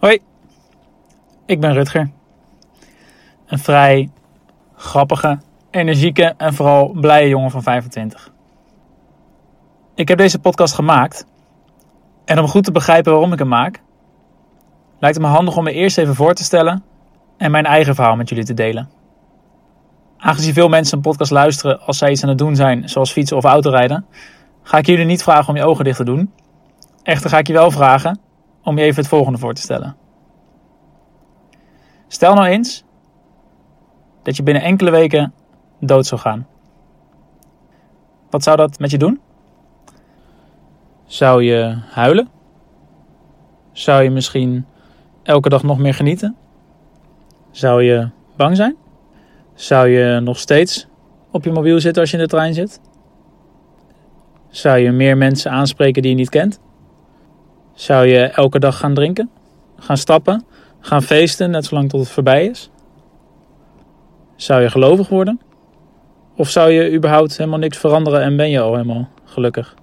Hoi, ik ben Rutger. Een vrij grappige, energieke en vooral blije jongen van 25. Ik heb deze podcast gemaakt en om goed te begrijpen waarom ik hem maak, lijkt het me handig om me eerst even voor te stellen en mijn eigen verhaal met jullie te delen. Aangezien veel mensen een podcast luisteren als zij iets aan het doen zijn, zoals fietsen of autorijden, ga ik jullie niet vragen om je ogen dicht te doen. Echter ga ik je wel vragen om je even het volgende voor te stellen. Stel nou eens dat je binnen enkele weken dood zou gaan. Wat zou dat met je doen? Zou je huilen? Zou je misschien elke dag nog meer genieten? Zou je bang zijn? Zou je nog steeds op je mobiel zitten als je in de trein zit? Zou je meer mensen aanspreken die je niet kent? Zou je elke dag gaan drinken? Gaan stappen? Gaan feesten net zolang tot het voorbij is? Zou je gelovig worden? Of zou je überhaupt helemaal niks veranderen en ben je al helemaal gelukkig?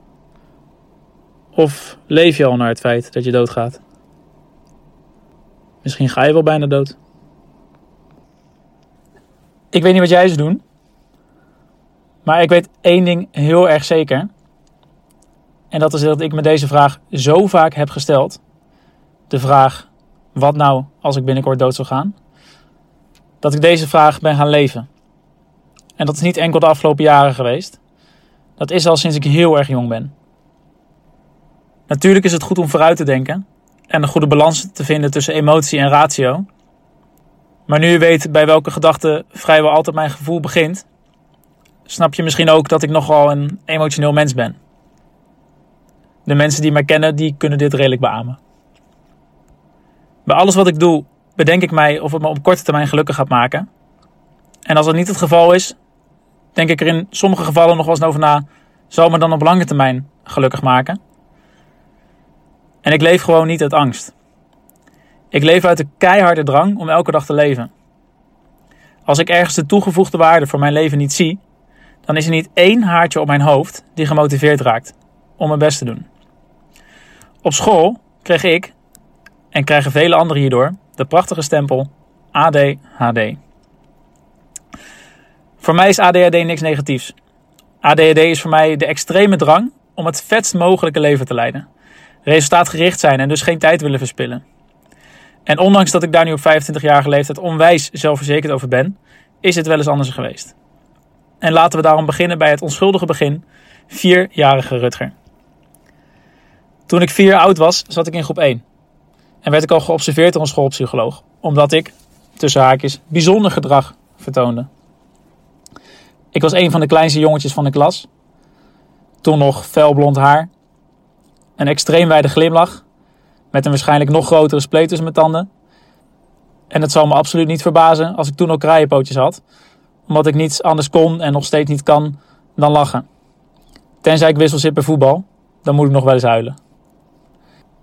Of leef je al naar het feit dat je doodgaat? Misschien ga je wel bijna dood. Ik weet niet wat jij zou doen. Maar ik weet één ding heel erg zeker. En dat is dat ik me deze vraag zo vaak heb gesteld. De vraag: wat nou als ik binnenkort dood zou gaan? Dat ik deze vraag ben gaan leven. En dat is niet enkel de afgelopen jaren geweest. Dat is al sinds ik heel erg jong ben. Natuurlijk is het goed om vooruit te denken en een goede balans te vinden tussen emotie en ratio. Maar nu je weet bij welke gedachte vrijwel altijd mijn gevoel begint, snap je misschien ook dat ik nogal een emotioneel mens ben. De mensen die mij kennen, die kunnen dit redelijk beamen. Bij alles wat ik doe, bedenk ik mij of het me op korte termijn gelukkig gaat maken. En als dat niet het geval is, denk ik er in sommige gevallen nog wel eens over na, zal me dan op lange termijn gelukkig maken? En ik leef gewoon niet uit angst. Ik leef uit de keiharde drang om elke dag te leven. Als ik ergens de toegevoegde waarde voor mijn leven niet zie, dan is er niet één haartje op mijn hoofd die gemotiveerd raakt om mijn best te doen. Op school kreeg ik, en krijgen vele anderen hierdoor, de prachtige stempel ADHD. Voor mij is ADHD niks negatiefs. ADHD is voor mij de extreme drang om het vetst mogelijke leven te leiden. Resultaatgericht zijn en dus geen tijd willen verspillen. En ondanks dat ik daar nu op 25-jarige leeftijd onwijs zelfverzekerd over ben, is het wel eens anders geweest. En laten we daarom beginnen bij het onschuldige begin, vierjarige Rutger. Toen ik vier oud was, zat ik in groep 1. En werd ik al geobserveerd door een schoolpsycholoog, omdat ik, tussen haakjes, bijzonder gedrag vertoonde. Ik was een van de kleinste jongetjes van de klas. Toen nog felblond haar, een extreem wijde glimlach, met een waarschijnlijk nog grotere spleet tussen mijn tanden. En het zal me absoluut niet verbazen als ik toen ook kraaienpootjes had, omdat ik niets anders kon en nog steeds niet kan dan lachen. Tenzij ik wissel zit bij voetbal, dan moet ik nog wel eens huilen.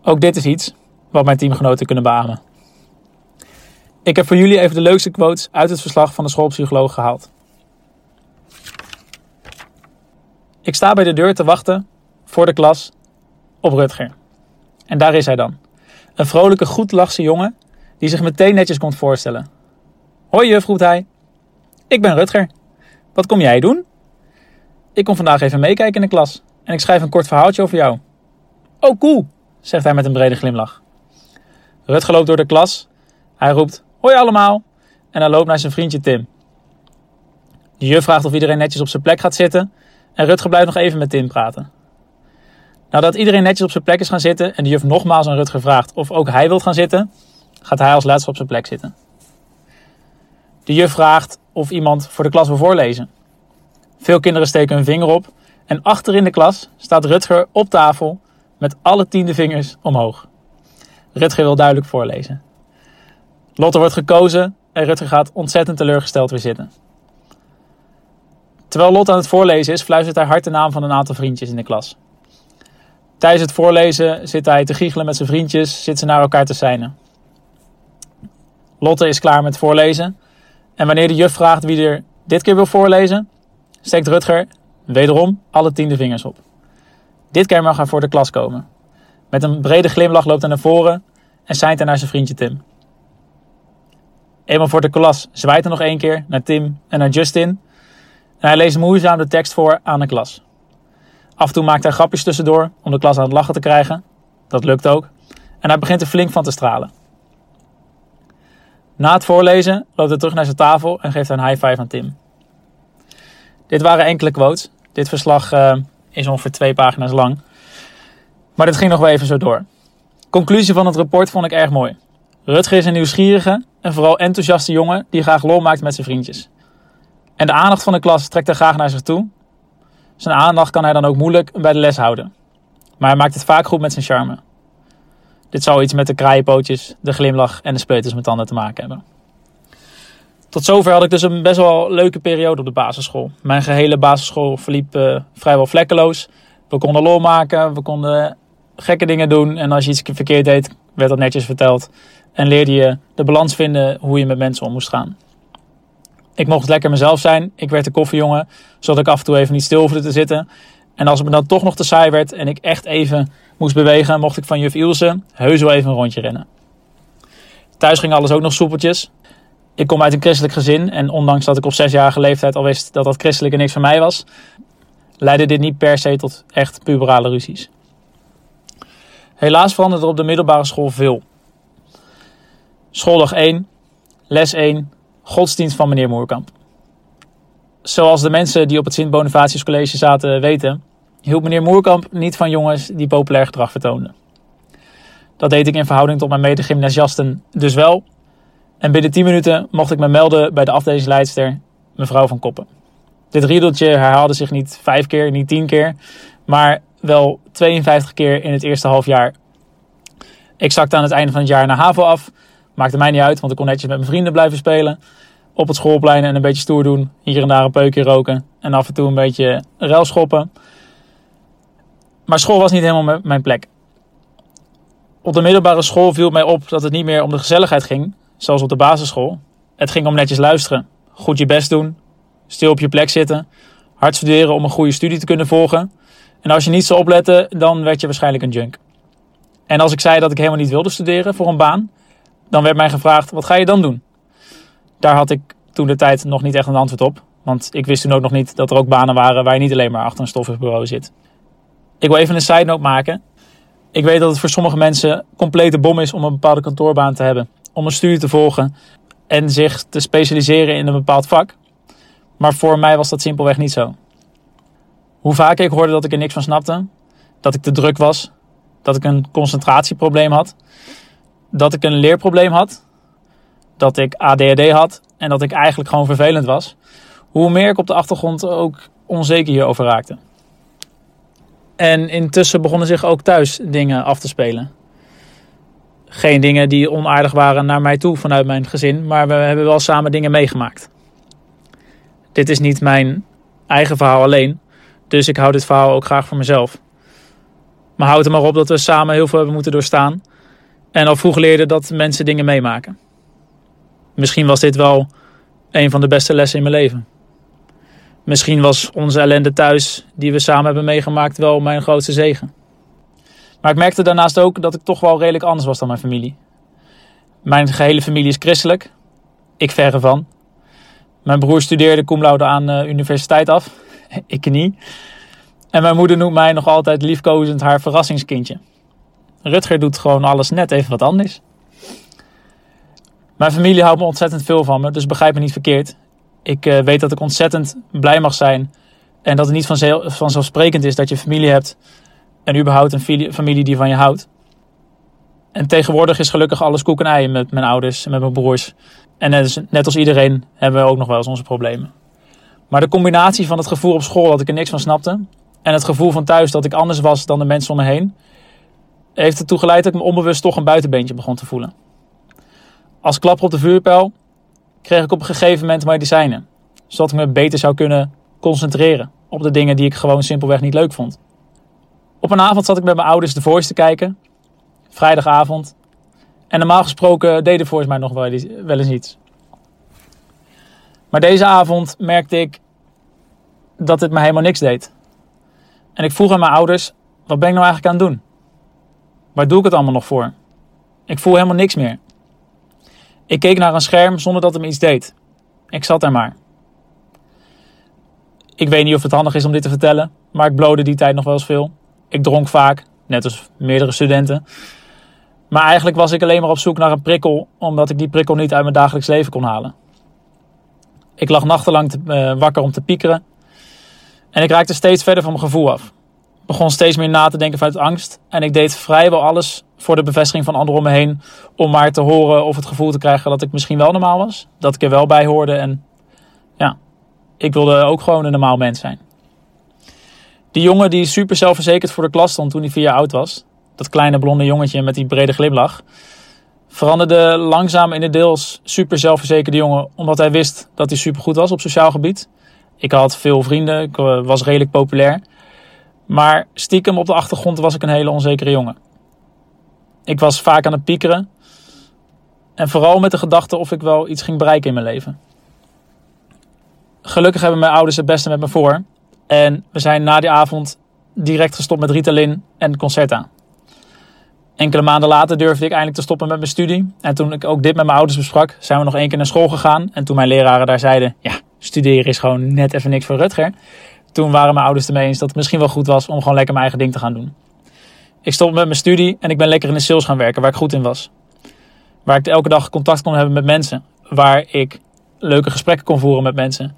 Ook dit is iets wat mijn teamgenoten kunnen beamen. Ik heb voor jullie even de leukste quotes uit het verslag van de schoolpsycholoog gehaald. Ik sta bij de deur te wachten voor de klas op Rutger. En daar is hij dan. Een vrolijke, goedlachse jongen die zich meteen netjes komt voorstellen. Hoi juf, roept hij. Ik ben Rutger. Wat kom jij doen? Ik kom vandaag even meekijken in de klas en ik schrijf een kort verhaaltje over jou. Oh, cool, zegt hij met een brede glimlach. Rutger loopt door de klas. Hij roept, hoi allemaal. En hij loopt naar zijn vriendje Tim. De juf vraagt of iedereen netjes op zijn plek gaat zitten. En Rutger blijft nog even met Tim praten. Nadat iedereen netjes op zijn plek is gaan zitten en de juf nogmaals aan Rutger vraagt of ook hij wilt gaan zitten, gaat hij als laatste op zijn plek zitten. De juf vraagt of iemand voor de klas wil voorlezen. Veel kinderen steken hun vinger op en achter in de klas staat Rutger op tafel met alle tiende vingers omhoog. Rutger wil duidelijk voorlezen. Lotte wordt gekozen en Rutger gaat ontzettend teleurgesteld weer zitten. Terwijl Lotte aan het voorlezen is, fluistert hij hard de naam van een aantal vriendjes in de klas. Tijdens het voorlezen zit hij te giechelen met zijn vriendjes, zit ze naar elkaar te seinen. Lotte is klaar met voorlezen. En wanneer de juf vraagt wie er dit keer wil voorlezen, steekt Rutger wederom alle tiende vingers op. Dit keer mag hij voor de klas komen. Met een brede glimlach loopt hij naar voren en seint hij naar zijn vriendje Tim. Eenmaal voor de klas zwaait hij nog één keer naar Tim en naar Justin. En hij leest moeizaam de tekst voor aan de klas. Af en toe maakt hij grapjes tussendoor om de klas aan het lachen te krijgen. Dat lukt ook. En hij begint er flink van te stralen. Na het voorlezen loopt hij terug naar zijn tafel en geeft een high five aan Tim. Dit waren enkele quotes. Dit verslag uh, is ongeveer twee pagina's lang. Maar dit ging nog wel even zo door. Conclusie van het rapport vond ik erg mooi. Rutger is een nieuwsgierige en vooral enthousiaste jongen die graag lol maakt met zijn vriendjes. En de aandacht van de klas trekt hij graag naar zich toe. Zijn aandacht kan hij dan ook moeilijk bij de les houden. Maar hij maakt het vaak goed met zijn charme. Dit zou iets met de kraaienpootjes, de glimlach en de speuters met tanden te maken hebben. Tot zover had ik dus een best wel leuke periode op de basisschool. Mijn gehele basisschool verliep uh, vrijwel vlekkeloos. We konden lol maken, we konden gekke dingen doen. En als je iets verkeerd deed, werd dat netjes verteld. En leerde je de balans vinden hoe je met mensen om moest gaan. Ik mocht lekker mezelf zijn. Ik werd de koffiejongen, zodat ik af en toe even niet stil hoefde te zitten. En als het me dan toch nog te saai werd en ik echt even moest bewegen, mocht ik van juf Ilse heus wel even een rondje rennen. Thuis ging alles ook nog soepeltjes. Ik kom uit een christelijk gezin en ondanks dat ik op zesjarige leeftijd al wist dat dat christelijke niks voor mij was, leidde dit niet per se tot echt puberale ruzies. Helaas veranderde er op de middelbare school veel. Schooldag 1, les 1, godsdienst van meneer Moerkamp. Zoals de mensen die op het Sint-Bonifatius College zaten weten, hield meneer Moerkamp niet van jongens die populair gedrag vertoonden. Dat deed ik in verhouding tot mijn mede-gymnasiasten dus wel. En binnen 10 minuten mocht ik me melden bij de afdelingsleidster, mevrouw van Koppen. Dit riedeltje herhaalde zich niet vijf keer, niet tien keer, maar wel 52 keer in het eerste half jaar. Ik zakte aan het einde van het jaar naar HAVO af. Maakte mij niet uit, want ik kon netjes met mijn vrienden blijven spelen. Op het schoolplein en een beetje stoer doen. Hier en daar een peukje roken. En af en toe een beetje ruil schoppen. Maar school was niet helemaal mijn plek. Op de middelbare school viel mij op dat het niet meer om de gezelligheid ging, zoals op de basisschool. Het ging om netjes luisteren, goed je best doen, stil op je plek zitten, hard studeren om een goede studie te kunnen volgen. En als je niet zou opletten, dan werd je waarschijnlijk een junk. En als ik zei dat ik helemaal niet wilde studeren voor een baan, dan werd mij gevraagd: wat ga je dan doen? Daar had ik toen de tijd nog niet echt een antwoord op. Want ik wist toen ook nog niet dat er ook banen waren waar je niet alleen maar achter een stoffig bureau zit. Ik wil even een side note maken. Ik weet dat het voor sommige mensen complete bom is om een bepaalde kantoorbaan te hebben. Om een studie te volgen en zich te specialiseren in een bepaald vak. Maar voor mij was dat simpelweg niet zo. Hoe vaak ik hoorde dat ik er niks van snapte, dat ik te druk was, dat ik een concentratieprobleem had, dat ik een leerprobleem had, dat ik ADHD had en dat ik eigenlijk gewoon vervelend was, hoe meer ik op de achtergrond ook onzeker hierover raakte. En intussen begonnen zich ook thuis dingen af te spelen. Geen dingen die onaardig waren naar mij toe vanuit mijn gezin, maar we hebben wel samen dingen meegemaakt. Dit is niet mijn eigen verhaal alleen, dus ik hou dit verhaal ook graag voor mezelf. Maar houd er maar op dat we samen heel veel hebben moeten doorstaan. En al vroeg leerden dat mensen dingen meemaken. Misschien was dit wel een van de beste lessen in mijn leven. Misschien was onze ellende thuis, die we samen hebben meegemaakt, wel mijn grootste zegen. Maar ik merkte daarnaast ook dat ik toch wel redelijk anders was dan mijn familie. Mijn gehele familie is christelijk. Ik verre van. Mijn broer studeerde cum laude aan de universiteit af. ik niet. En mijn moeder noemt mij nog altijd liefkozend haar verrassingskindje. Rutger doet gewoon alles net even wat anders. Mijn familie houdt me ontzettend veel van me, dus begrijp me niet verkeerd. Ik uh, weet dat ik ontzettend blij mag zijn. En dat het niet vanzelfsprekend is dat je familie hebt. En überhaupt een familie die van je houdt. En tegenwoordig is gelukkig alles koek en ei met mijn ouders en met mijn broers. En net als iedereen hebben we ook nog wel eens onze problemen. Maar de combinatie van het gevoel op school dat ik er niks van snapte. En het gevoel van thuis dat ik anders was dan de mensen om me heen. Heeft ertoe geleid dat ik me onbewust toch een buitenbeentje begon te voelen. Als klapper op de vuurpijl kreeg ik op een gegeven moment medicijnen. Zodat ik me beter zou kunnen concentreren op de dingen die ik gewoon simpelweg niet leuk vond. Op een avond zat ik met mijn ouders de Voice te kijken. Vrijdagavond. En normaal gesproken deden Voice mij nog wel eens iets. Maar deze avond merkte ik dat het me helemaal niks deed. En ik vroeg aan mijn ouders: wat ben ik nou eigenlijk aan het doen? Waar doe ik het allemaal nog voor? Ik voel helemaal niks meer. Ik keek naar een scherm zonder dat het me iets deed. Ik zat er maar. Ik weet niet of het handig is om dit te vertellen, maar ik blode die tijd nog wel eens veel. Ik dronk vaak, net als meerdere studenten. Maar eigenlijk was ik alleen maar op zoek naar een prikkel, omdat ik die prikkel niet uit mijn dagelijks leven kon halen. Ik lag nachtenlang te, uh, wakker om te piekeren. En ik raakte steeds verder van mijn gevoel af. Ik begon steeds meer na te denken vanuit angst. En ik deed vrijwel alles voor de bevestiging van anderen om me heen. Om maar te horen of het gevoel te krijgen dat ik misschien wel normaal was. Dat ik er wel bij hoorde. En ja, ik wilde ook gewoon een normaal mens zijn. Die jongen die super zelfverzekerd voor de klas stond toen hij vier jaar oud was. Dat kleine blonde jongetje met die brede glimlach. Veranderde langzaam in de deels super zelfverzekerde jongen. Omdat hij wist dat hij super goed was op sociaal gebied. Ik had veel vrienden, ik eh, was redelijk populair. Maar stiekem op de achtergrond was ik een hele onzekere jongen. Ik was vaak aan het piekeren. En vooral met de gedachte of ik wel iets ging bereiken in mijn leven. Gelukkig hebben mijn ouders het beste met me voor. En we zijn na die avond direct gestopt met Ritalin en Concerta. Enkele maanden later durfde ik eindelijk te stoppen met mijn studie. En toen ik ook dit met mijn ouders besprak, zijn we nog één keer naar school gegaan. En toen mijn leraren daar zeiden, ja, studeren is gewoon net even niks voor Rutger. Toen waren mijn ouders ermee eens dat het misschien wel goed was om gewoon lekker mijn eigen ding te gaan doen. Ik stopte met mijn studie en ik ben lekker in de sales gaan werken, waar ik goed in was. Waar ik elke dag contact kon hebben met mensen. Waar ik leuke gesprekken kon voeren met mensen.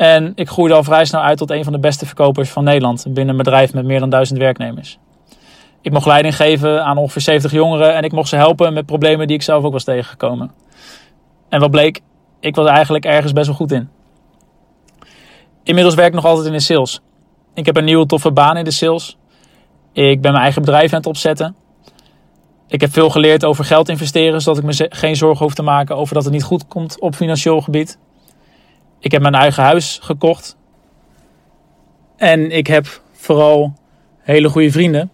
En ik groeide al vrij snel uit tot een van de beste verkopers van Nederland binnen een bedrijf met meer dan duizend werknemers. Ik mocht leiding geven aan ongeveer 70 jongeren en ik mocht ze helpen met problemen die ik zelf ook was tegengekomen. En wat bleek, ik was eigenlijk ergens best wel goed in. Inmiddels werk ik nog altijd in de sales. Ik heb een nieuwe toffe baan in de sales. Ik ben mijn eigen bedrijf aan het opzetten. Ik heb veel geleerd over geld investeren, zodat ik me geen zorgen hoef te maken over dat het niet goed komt op financieel gebied. Ik heb mijn eigen huis gekocht. En ik heb vooral hele goede vrienden.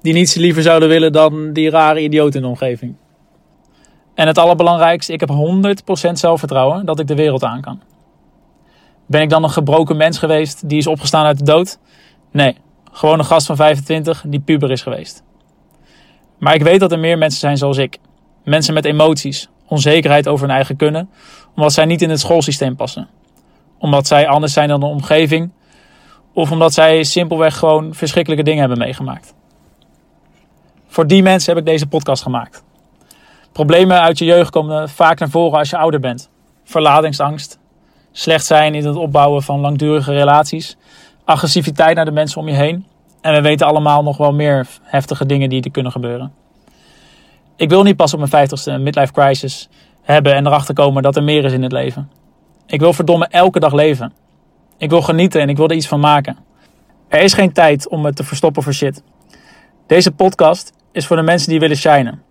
Die niets liever zouden willen dan die rare idioot in de omgeving. En het allerbelangrijkste, ik heb 100% zelfvertrouwen dat ik de wereld aan kan. Ben ik dan een gebroken mens geweest die is opgestaan uit de dood? Nee, gewoon een gast van 25 die puber is geweest. Maar ik weet dat er meer mensen zijn zoals ik. Mensen met emoties, onzekerheid over hun eigen kunnen, omdat zij niet in het schoolsysteem passen. Omdat zij anders zijn dan de omgeving, of omdat zij simpelweg gewoon verschrikkelijke dingen hebben meegemaakt. Voor die mensen heb ik deze podcast gemaakt. Problemen uit je jeugd komen vaak naar voren als je ouder bent. Verlatingsangst, slecht zijn in het opbouwen van langdurige relaties, agressiviteit naar de mensen om je heen. En we weten allemaal nog wel meer heftige dingen die er kunnen gebeuren. Ik wil niet pas op mijn vijftigste een midlife crisis hebben en erachter komen dat er meer is in het leven. Ik wil verdomme elke dag leven. Ik wil genieten en ik wil er iets van maken. Er is geen tijd om me te verstoppen voor shit. Deze podcast is voor de mensen die willen shinen.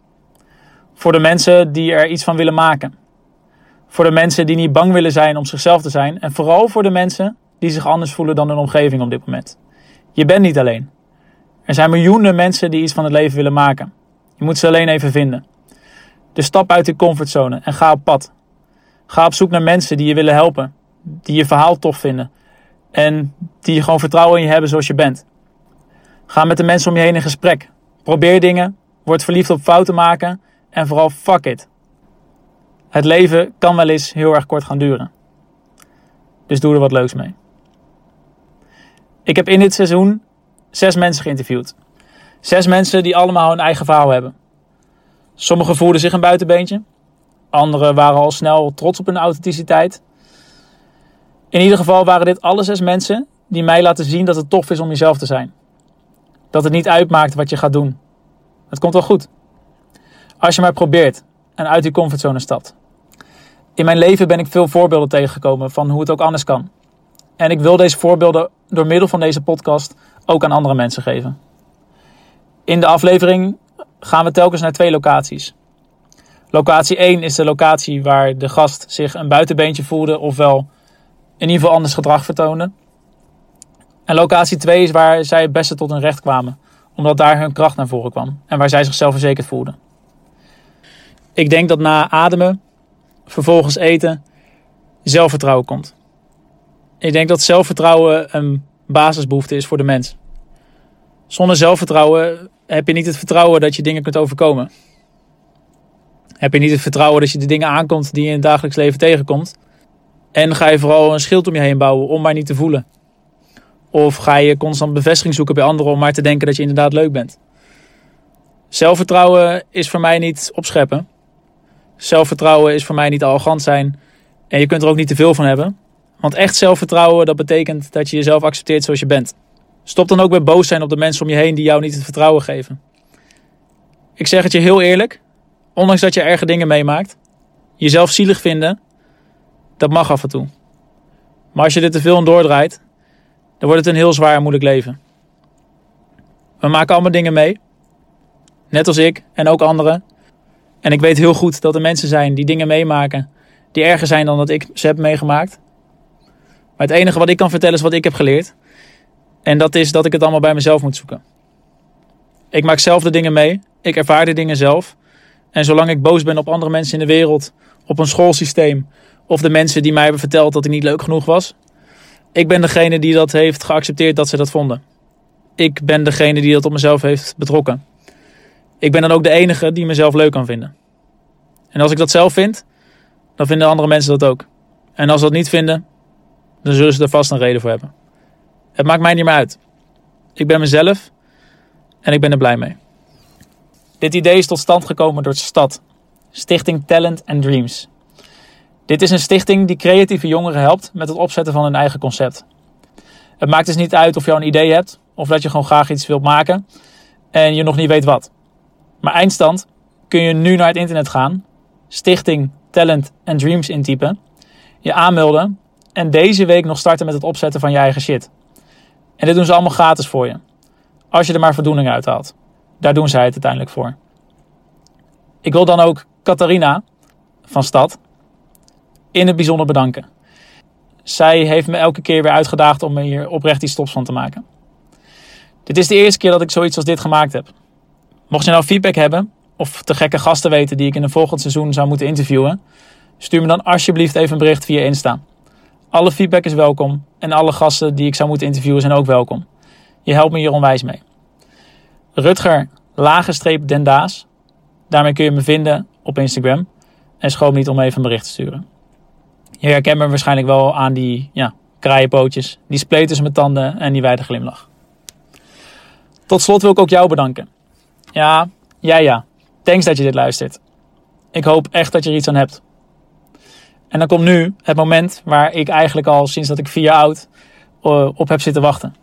Voor de mensen die er iets van willen maken. Voor de mensen die niet bang willen zijn om zichzelf te zijn. En vooral voor de mensen die zich anders voelen dan hun omgeving op dit moment. Je bent niet alleen. Er zijn miljoenen mensen die iets van het leven willen maken. Je moet ze alleen even vinden. Dus stap uit je comfortzone en ga op pad. Ga op zoek naar mensen die je willen helpen. Die je verhaal tof vinden. En die gewoon vertrouwen in je hebben zoals je bent. Ga met de mensen om je heen in gesprek. Probeer dingen. Word verliefd op fouten maken. En vooral fuck it. Het leven kan wel eens heel erg kort gaan duren. Dus doe er wat leuks mee. Ik heb in dit seizoen zes mensen geïnterviewd. Zes mensen die allemaal hun eigen verhaal hebben. Sommigen voelden zich een buitenbeentje. Anderen waren al snel trots op hun authenticiteit. In ieder geval waren dit alle zes mensen die mij laten zien dat het tof is om jezelf te zijn. Dat het niet uitmaakt wat je gaat doen. Het komt wel goed. Als je maar probeert en uit die comfortzone stapt. In mijn leven ben ik veel voorbeelden tegengekomen van hoe het ook anders kan. En ik wil deze voorbeelden door middel van deze podcast ook aan andere mensen geven. In de aflevering gaan we telkens naar twee locaties. Locatie 1 is de locatie waar de gast zich een buitenbeentje voelde, ofwel in ieder geval anders gedrag vertoonde. En locatie 2 is waar zij het beste tot hun recht kwamen, omdat daar hun kracht naar voren kwam en waar zij zichzelf verzekerd voelden. Ik denk dat na ademen, vervolgens eten, zelfvertrouwen komt. Ik denk dat zelfvertrouwen een basisbehoefte is voor de mens. Zonder zelfvertrouwen heb je niet het vertrouwen dat je dingen kunt overkomen. Heb je niet het vertrouwen dat je de dingen aankomt die je in het dagelijks leven tegenkomt? En ga je vooral een schild om je heen bouwen om maar niet te voelen? Of ga je constant bevestiging zoeken bij anderen om maar te denken dat je inderdaad leuk bent? Zelfvertrouwen is voor mij niet opscheppen. Zelfvertrouwen is voor mij niet arrogant zijn. En je kunt er ook niet te veel van hebben. Want echt zelfvertrouwen, dat betekent dat je jezelf accepteert zoals je bent. Stop dan ook met boos zijn op de mensen om je heen die jou niet het vertrouwen geven. Ik zeg het je heel eerlijk, ondanks dat je erge dingen meemaakt, jezelf zielig vinden, dat mag af en toe. Maar als je dit te veel doordraait, dan wordt het een heel zwaar en moeilijk leven. We maken allemaal dingen mee, net als ik en ook anderen. En ik weet heel goed dat er mensen zijn die dingen meemaken die erger zijn dan dat ik ze heb meegemaakt. Maar het enige wat ik kan vertellen is wat ik heb geleerd. En dat is dat ik het allemaal bij mezelf moet zoeken. Ik maak zelf de dingen mee. Ik ervaar de dingen zelf. En zolang ik boos ben op andere mensen in de wereld, op een schoolsysteem of de mensen die mij hebben verteld dat ik niet leuk genoeg was, ik ben degene die dat heeft geaccepteerd dat ze dat vonden. Ik ben degene die dat op mezelf heeft betrokken. Ik ben dan ook de enige die mezelf leuk kan vinden. En als ik dat zelf vind, dan vinden andere mensen dat ook. En als ze dat niet vinden, dan zullen ze er vast een reden voor hebben. Het maakt mij niet meer uit. Ik ben mezelf en ik ben er blij mee. Dit idee is tot stand gekomen door stad, Stichting Talent and Dreams. Dit is een stichting die creatieve jongeren helpt met het opzetten van hun eigen concept. Het maakt dus niet uit of je een idee hebt of dat je gewoon graag iets wilt maken en je nog niet weet wat. Maar eindstand kun je nu naar het internet gaan, Stichting Talent and Dreams intypen, je aanmelden en deze week nog starten met het opzetten van je eigen shit. En dit doen ze allemaal gratis voor je. Als je er maar voldoening uit haalt. Daar doen zij het uiteindelijk voor. Ik wil dan ook Catharina van Stad in het bijzonder bedanken. Zij heeft me elke keer weer uitgedaagd om hier oprecht iets stops van te maken. Dit is de eerste keer dat ik zoiets als dit gemaakt heb. Mocht je nou feedback hebben of te gekke gasten weten die ik in een volgend seizoen zou moeten interviewen, stuur me dan alsjeblieft even een bericht via Insta. Alle feedback is welkom en alle gasten die ik zou moeten interviewen zijn ook welkom. Je helpt me hier onwijs mee. Rutger lagenstreep Dendaas. Daarmee kun je me vinden op Instagram. En schroom niet om even een bericht te sturen. Je herkent me waarschijnlijk wel aan die ja, kraaienpootjes, die tussen mijn tanden en die wijde glimlach. Tot slot wil ik ook jou bedanken. Ja, ja, ja. Thanks dat je dit luistert. Ik hoop echt dat je er iets aan hebt. En dan komt nu het moment waar ik eigenlijk al sinds dat ik vier jaar oud eh, op heb zitten wachten.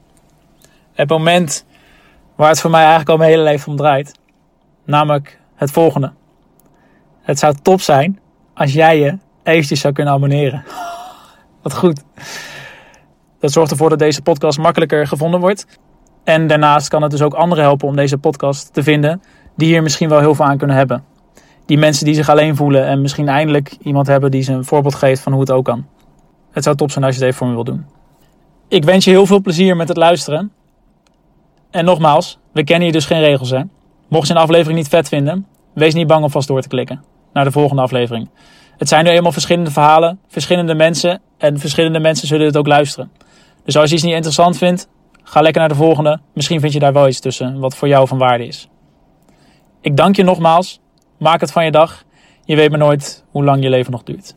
Het moment waar het voor mij eigenlijk al mijn hele leven om draait. Namelijk het volgende. Het zou top zijn als jij je eventjes zou kunnen abonneren. Wat goed. Dat zorgt ervoor dat deze podcast makkelijker gevonden wordt. En daarnaast kan het dus ook anderen helpen om deze podcast te vinden die hier misschien wel heel veel aan kunnen hebben. Die mensen die zich alleen voelen en misschien eindelijk iemand hebben die ze een voorbeeld geeft van hoe het ook kan. Het zou top zijn als je het even voor me wilt doen. Ik wens je heel veel plezier met het luisteren. En nogmaals, we kennen hier dus geen regels hè. Mocht je een aflevering niet vet vinden, wees niet bang om vast door te klikken naar de volgende aflevering. Het zijn nu eenmaal verschillende verhalen, verschillende mensen en verschillende mensen zullen het ook luisteren. Dus als je iets niet interessant vindt, ga lekker naar de volgende. Misschien vind je daar wel iets tussen wat voor jou van waarde is. Ik dank je nogmaals. Maak het van je dag. Je weet maar nooit hoe lang je leven nog duurt.